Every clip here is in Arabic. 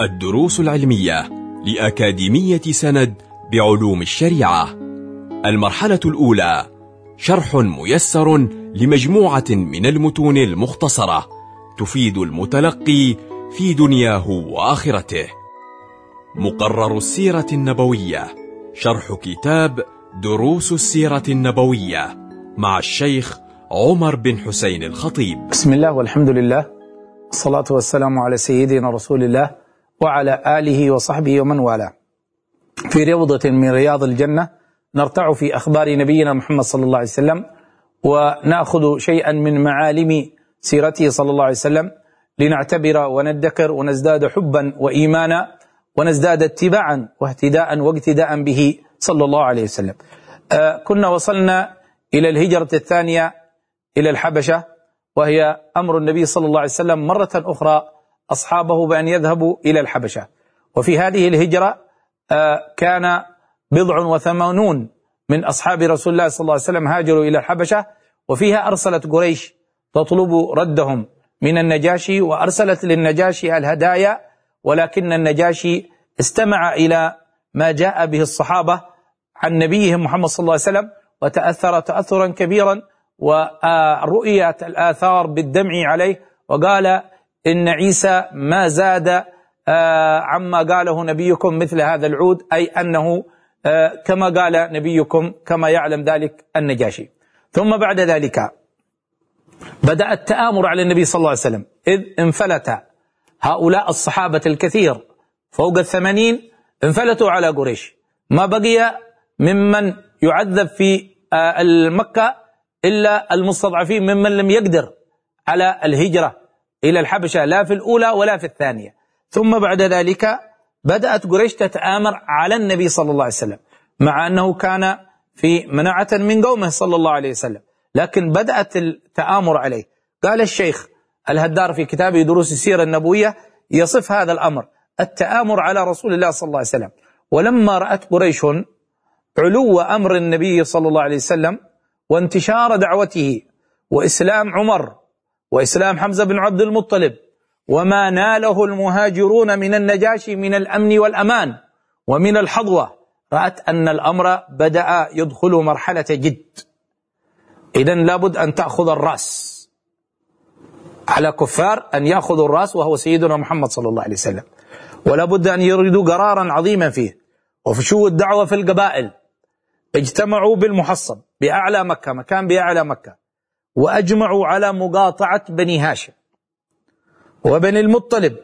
الدروس العلمية لأكاديمية سند بعلوم الشريعة. المرحلة الأولى شرح ميسر لمجموعة من المتون المختصرة تفيد المتلقي في دنياه وآخرته. مقرر السيرة النبوية شرح كتاب دروس السيرة النبوية مع الشيخ عمر بن حسين الخطيب. بسم الله والحمد لله الصلاة والسلام على سيدنا رسول الله وعلى آله وصحبه ومن والاه. في روضة من رياض الجنة نرتع في أخبار نبينا محمد صلى الله عليه وسلم ونأخذ شيئا من معالم سيرته صلى الله عليه وسلم لنعتبر وندكر ونزداد حبا وإيمانا ونزداد اتباعا واهتداء واقتداء به صلى الله عليه وسلم. آه كنا وصلنا إلى الهجرة الثانية إلى الحبشة وهي أمر النبي صلى الله عليه وسلم مرة أخرى أصحابه بأن يذهبوا إلى الحبشة. وفي هذه الهجرة آه كان بضع وثمانون من أصحاب رسول الله صلى الله عليه وسلم هاجروا إلى الحبشة وفيها أرسلت قريش تطلب ردهم من النجاشي وأرسلت للنجاشي الهدايا ولكن النجاشي استمع إلى ما جاء به الصحابة عن نبيهم محمد صلى الله عليه وسلم وتأثر تأثرا كبيرا ورؤيت الآثار بالدمع عليه وقال إن عيسى ما زاد عما قاله نبيكم مثل هذا العود أي أنه كما قال نبيكم كما يعلم ذلك النجاشي. ثم بعد ذلك بدأ التآمر على النبي صلى الله عليه وسلم إذ انفلت هؤلاء الصحابة الكثير فوق الثمانين انفلتوا على قريش. ما بقي ممن يعذب في المكة إلا المستضعفين ممن لم يقدر على الهجرة. إلى الحبشة لا في الأولى ولا في الثانية. ثم بعد ذلك بدأت قريش تتآمر على النبي صلى الله عليه وسلم مع أنه كان في مناعة من قومه صلى الله عليه وسلم. لكن بدأت التآمر عليه. قال الشيخ الهدار في كتابه دروس السيرة النبوية يصف هذا الأمر التآمر على رسول الله صلى الله عليه وسلم. ولما رأت قريش علو أمر النبي صلى الله عليه وسلم وانتشار دعوته وإسلام عمر وإسلام حمزة بن عبد المطلب. وما ناله المهاجرون من النجاشي من الأمن والأمان ومن الحظوة. رأت أن الأمر بدأ يدخل مرحلة جد. إذا لابد أن تأخذ الرأس. على كفار أن يأخذوا الرأس وهو سيدنا محمد صلى الله عليه وسلم. ولا بد أن يريدوا قرارا عظيما فيه. وفشوا الدعوة في القبائل. اجتمعوا بالمحصن بأعلى مكة مكان بأعلى مكة. وأجمعوا على مقاطعة بني هاشم وبني المطلب.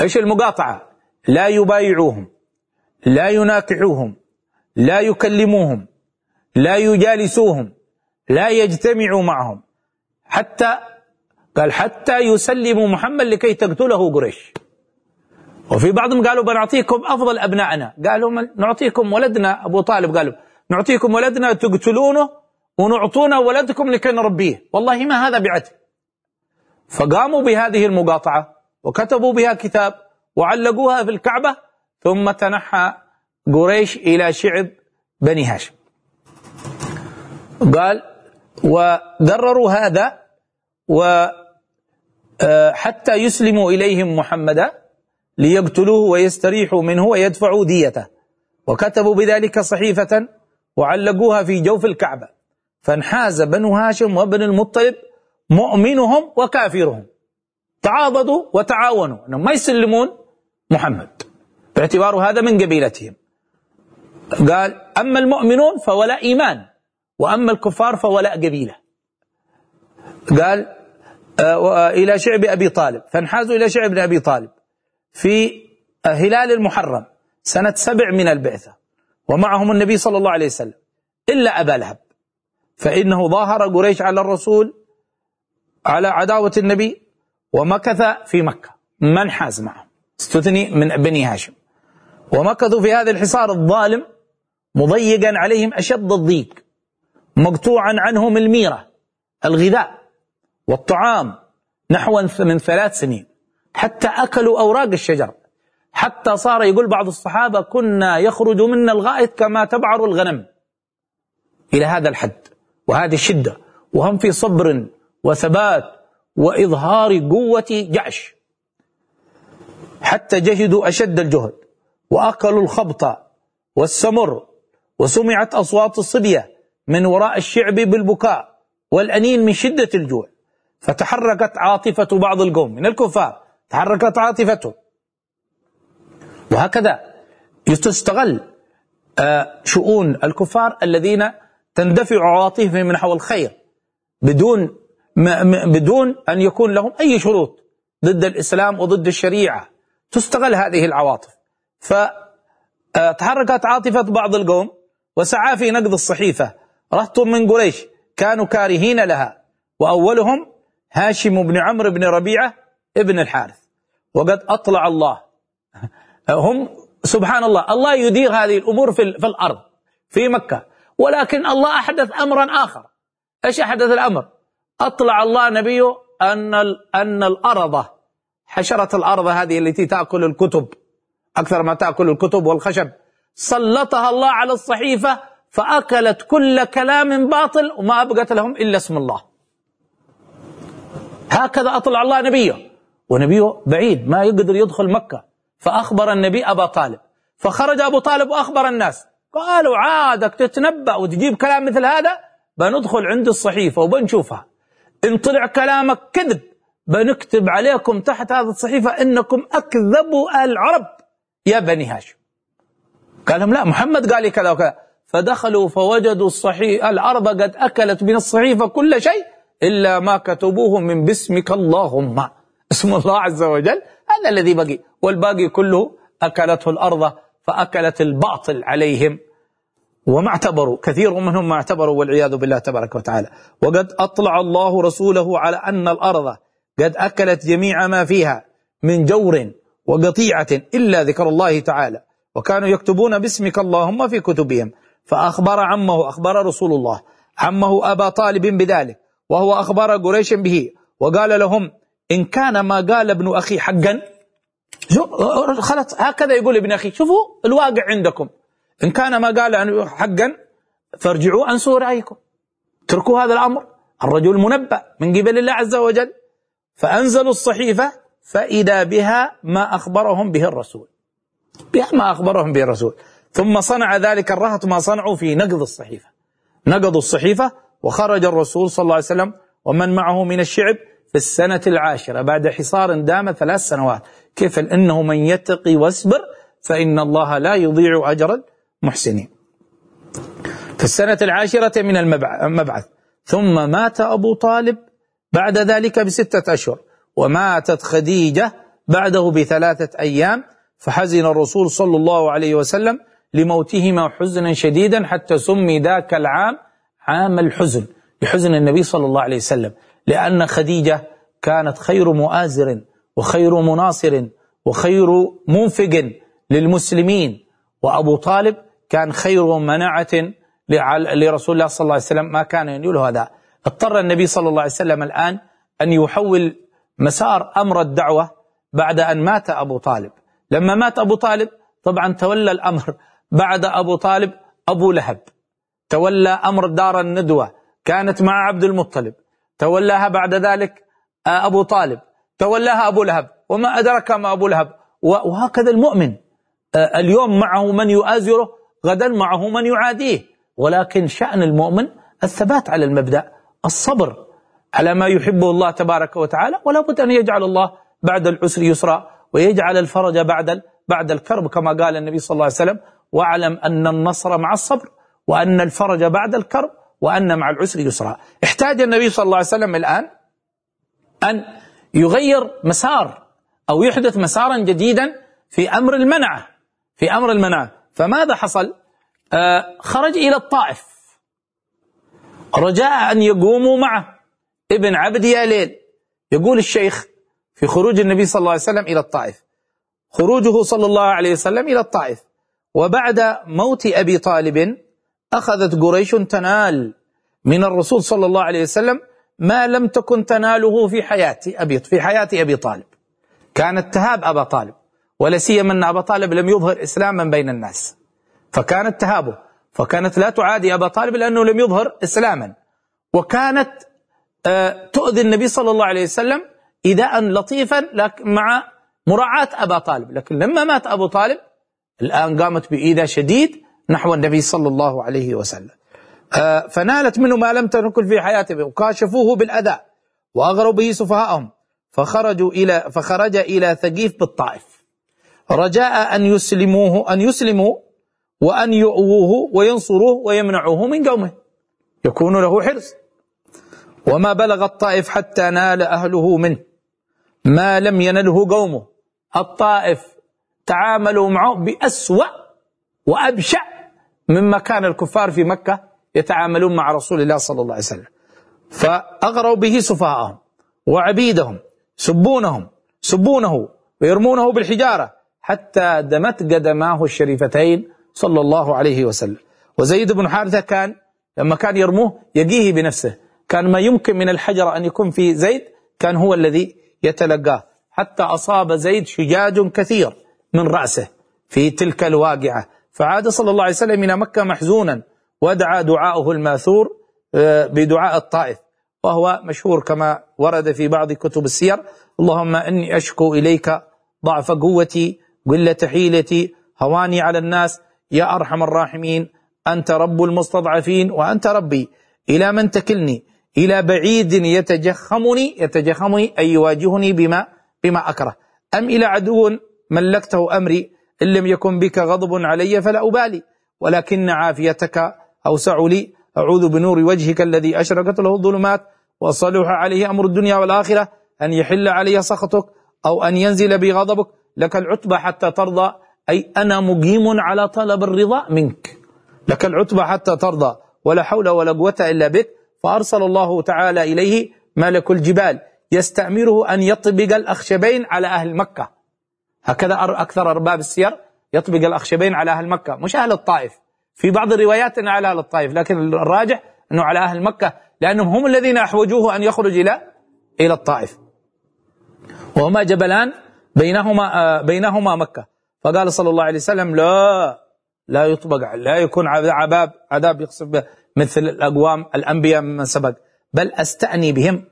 إيش المقاطعة؟ لا يبايعوهم لا يناكحوهم لا يكلموهم لا يجالسوهم لا يجتمعوا معهم. حتى قال حتى يسلموا محمد لكي تقتله قريش. وفي بعضهم قالوا بنعطيكم أفضل أبنائنا قالوا نعطيكم ولدنا أبو طالب قالوا نعطيكم ولدنا تقتلونه ونعطونا ولدكم لكي نربيه. والله ما هذا بعدل فقاموا بهذه المقاطعة وكتبوا بها كتاب وعلقوها في الكعبة ثم تنحى قريش إلى شعب بني هاشم. قال وقرروا هذا وحتى يسلموا إليهم محمدا ليقتلوه ويستريحوا منه ويدفعوا ديته. وكتبوا بذلك صحيفة وعلقوها في جوف الكعبة. فانحاز بنو هاشم وبن المطلب مؤمنهم وكافرهم. تعاضدوا وتعاونوا. إنهم ما يسلمون محمد. باعتبار هذا من قبيلتهم. قال أما المؤمنون فولاء إيمان وأما الكفار فولاء قبيلة. قال آه إلى شعب أبي طالب. فانحازوا إلى شعب أبي طالب. في هلال المحرم سنة سبع من البعثة. ومعهم النبي صلى الله عليه وسلم إلا أبا لهب. فإنه ظاهر قريش على الرسول على عداوة النبي ومكث في مكة. ما انحاز معه؟ استثني من بني هاشم. ومكثوا في هذا الحصار الظالم مضيقا عليهم أشد الضيق مقطوعا عنهم الميرة الغذاء والطعام نحو من ثلاث سنين حتى أكلوا أوراق الشجر. حتى صار يقول بعض الصحابة كنا يخرج منا الغائط كما تبعر الغنم. إلى هذا الحد. وهذه الشدة وهم في صبر وثبات وإظهار قوة جعش حتى جهدوا أشد الجهد وأكلوا الخبط والسمر وسمعت أصوات الصبية من وراء الشعب بالبكاء والأنين من شدة الجوع. فتحركت عاطفة بعض القوم من الكفار تحركت عاطفتهم وهكذا تستغل آه، شؤون الكفار الذين تندفع عواطفهم نحو الخير بدون بدون أن يكون لهم أي شروط ضد الإسلام وضد الشريعة. تستغل هذه العواطف. فتحركت عاطفة بعض القوم وسعى في نقض الصحيفة. رهط من قريش كانوا كارهين لها وأولهم هاشم بن عمرو بن ربيعة ابن الحارث. وقد أطلع الله. هم سبحان الله الله يدير هذه الأمور في, في الأرض في مكة. ولكن الله أحدث أمرا آخر. إيش أحدث الأمر؟ أطلع الله نبيه أن أن الأرض حشرة الأرض هذه التي تأكل الكتب أكثر ما تأكل الكتب والخشب سلطها الله على الصحيفة فأكلت كل كلام باطل وما أبقت لهم إلا اسم الله. هكذا أطلع الله نبيه. ونبيه بعيد ما يقدر يدخل مكة. فأخبر النبي أبا طالب. فخرج أبو طالب وأخبر الناس. قالوا عادك تتنبأ وتجيب كلام مثل هذا؟ بندخل عند الصحيفة وبنشوفها. إن طلع كلامك كذب بنكتب عليكم تحت هذه الصحيفة إنكم أكذبوا العرب. يا بني هاشم. قال لهم لا محمد قال لي كذا وكذا. فدخلوا فوجدوا الصحيفة العرب قد أكلت من الصحيفة كل شيء إلا ما كتبوه من باسمك اللهم. اسم الله عز وجل هذا الذي بقي. والباقي كله أكلته الأرض فأكلت الباطل عليهم. وما اعتبروا كثير منهم ما اعتبروا والعياذ بالله تبارك وتعالى. وقد أطلع الله رسوله على أن الأرض قد أكلت جميع ما فيها من جور وقطيعة إلا ذكر الله تعالى. وكانوا يكتبون باسمك اللهم في كتبهم. فأخبر عمه أخبر رسول الله. عمه أبا طالب بذلك وهو أخبر قريش به. وقال لهم إن كان ما قال ابن أخي حقا خلاص هكذا يقول ابن أخي شوفوا الواقع عندكم. إن كان ما قال حقا فارجعوا أنسوا رأيكم اتركوا هذا الأمر. الرجل منبأ من قبل الله عز وجل. فأنزلوا الصحيفة فإذا بها ما أخبرهم به الرسول. بها ما أخبرهم به الرسول. ثم صنع ذلك الرهط ما صنعوا في نقض الصحيفة. نقضوا الصحيفة وخرج الرسول صلى الله عليه وسلم ومن معه من الشعب في السنة العاشرة بعد حصار دام ثلاث سنوات. كيف؟ إنه من يتقي واصبر فإن الله لا يضيع أجر المحسنين في السنة العاشرة من المبعث ثم مات أبو طالب بعد ذلك بستة أشهر وماتت خديجة بعده بثلاثة أيام فحزن الرسول صلى الله عليه وسلم لموتهما حزنا شديدا حتى سمي ذاك العام عام الحزن لحزن النبي صلى الله عليه وسلم. لأن خديجة كانت خير مؤازر وخير مناصر وخير منفق للمسلمين وأبو طالب كان خير منعة لرسول الله صلى الله عليه وسلم ما كان ينيل هذا. اضطر النبي صلى الله عليه وسلم الآن أن يحول مسار أمر الدعوة بعد أن مات أبو طالب. لما مات أبو طالب طبعا تولى الأمر بعد أبو طالب أبو لهب. تولى أمر دار الندوة كانت مع عبد المطلب. تولاها بعد ذلك آه، أبو طالب. تولاها أبو لهب وما أدرك ما أبو لهب. وهكذا المؤمن آه، اليوم معه من يؤازره غدا معه من يعاديه. ولكن شأن المؤمن الثبات على المبدأ الصبر على ما يحبه الله تبارك وتعالى ولا بد أن يجعل الله بعد العسر يسرا ويجعل الفرج بعد بعد الكرب كما قال النبي صلى الله عليه وسلم واعلم أن النصر مع الصبر وأن الفرج بعد الكرب وأن مع العسر يسرا. احتاج النبي صلى الله عليه وسلم الآن أن يغير مسار أو يحدث مسارا جديدا في أمر المنعة في أمر المنعة فماذا حصل؟ آه خرج إلى الطائف. رجاء أن يقوموا معه. ابن عبد ياليل يقول الشيخ في خروج النبي صلى الله عليه وسلم إلى الطائف. خروجه صلى الله عليه وسلم إلى الطائف. وبعد موت أبي طالب أخذت قريش تنال من الرسول صلى الله عليه وسلم ما لم تكن تناله في حياة أبي في حياة أبي طالب. كانت تهاب أبا طالب. ولا سيما أن أبا طالب لم يظهر إسلاما بين الناس. فكانت تهابه. فكانت لا تعادي أبا طالب لأنه لم يظهر إسلاما. وكانت آه، تؤذي النبي صلى الله عليه وسلم إيذاء لطيفا مع مراعاة أبا طالب. لكن لما مات أبو طالب الآن قامت بإيذاء شديد نحو النبي صلى الله عليه وسلم. آه، فنالت منه ما لم تنكل في حياته. وكاشفوه بالأذى وأغروا به سفهاءهم. فخرجوا إلى فخرج إلى ثقيف بالطائف. رجاء أن يسلموه أن يسلموا وأن يؤووه وينصروه ويمنعوه من قومه. يكون له حرص. وما بلغ الطائف حتى نال أهله منه. ما لم ينله قومه. الطائف تعاملوا معه بأسوأ وأبشع مما كان الكفار في مكة يتعاملون مع رسول الله صلى الله عليه وسلم. فأغروا به سفهاءهم وعبيدهم سبونهم سبونه ويرمونه بالحجارة. حتى دمت قدماه الشريفتين صلى الله عليه وسلم. وزيد بن حارثة كان لما كان يرموه يقيه بنفسه. كان ما يمكن من الحجر أن يكون في زيد كان هو الذي يتلقاه. حتى أصاب زيد شجاج كثير من رأسه في تلك الواقعة. فعاد صلى الله عليه وسلم إلى مكة محزونا ودعا دعاؤه الماثور آه، بدعاء الطائف. وهو مشهور كما ورد في بعض كتب السير. اللهم إني أشكو إليك ضعف قوتي قلة حيلتي هواني على الناس يا أرحم الراحمين أنت رب المستضعفين وأنت ربي. إلى من تكلني؟ إلى بعيد يتجخمني يتجخمني أي يواجهني بما بما أكره. أم إلى عدو ملكته أمري إن لم يكن بك غضب علي فلا أبالي. ولكن عافيتك أوسع لي. أعوذ بنور وجهك الذي أشرقت له الظلمات وصلح عليه أمر الدنيا والآخرة أن يحل علي سخطك أو أن ينزل بي غضبك لك العتبى حتى ترضى. أي أنا مقيم على طلب الرضا منك. لك العتبى حتى ترضى. ولا حول ولا قوة إلا بك. فأرسل الله تعالى إليه ملك الجبال يستأمره أن يطبق الأخشبين على أهل مكة. هكذا أكثر أرباب السير يطبق الأخشبين على أهل مكة. مش أهل الطائف. في بعض الروايات أنه على أهل الطائف لكن الراجح أنه على أهل مكة. لأنهم هم الذين أحوجوه أن يخرج إلى إلى الطائف. وهما جبلان بينهما آه، بينهما مكة. فقال صلى الله عليه وسلم لا لا يطبق لا يكون عذاب عذاب يقصد مثل الأقوام الأنبياء من سبق. بل أستأني بهم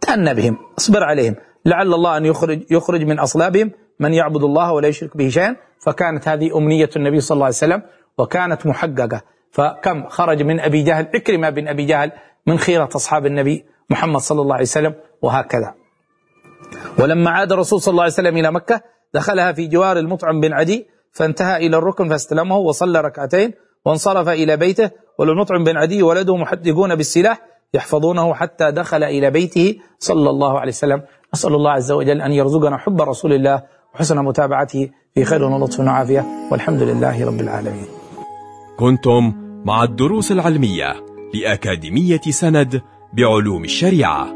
تأنى بهم أصبر عليهم. لعل الله أن يخرج يخرج من أصلابهم من يعبد الله ولا يشرك به شيئا. فكانت هذه أمنية النبي صلى الله عليه وسلم وكانت محققة. فكم خرج من أبي جهل إكرمة بن أبي جهل من خيرة أصحاب النبي محمد صلى الله عليه وسلم وهكذا. ولما عاد الرسول صلى الله عليه وسلم إلى مكة دخلها في جوار المطعم بن عدي فانتهى إلى الركن فاستلمه وصلى ركعتين وانصرف إلى بيته وللمطعم بن عدي ولده محدقون بالسلاح يحفظونه حتى دخل إلى بيته صلى الله عليه وسلم. أسأل الله عز وجل أن يرزقنا حب رسول الله وحسن متابعته في خير ولطف وعافية. والحمد لله رب العالمين. كنتم مع الدروس العلمية لأكاديمية سند بعلوم الشريعة.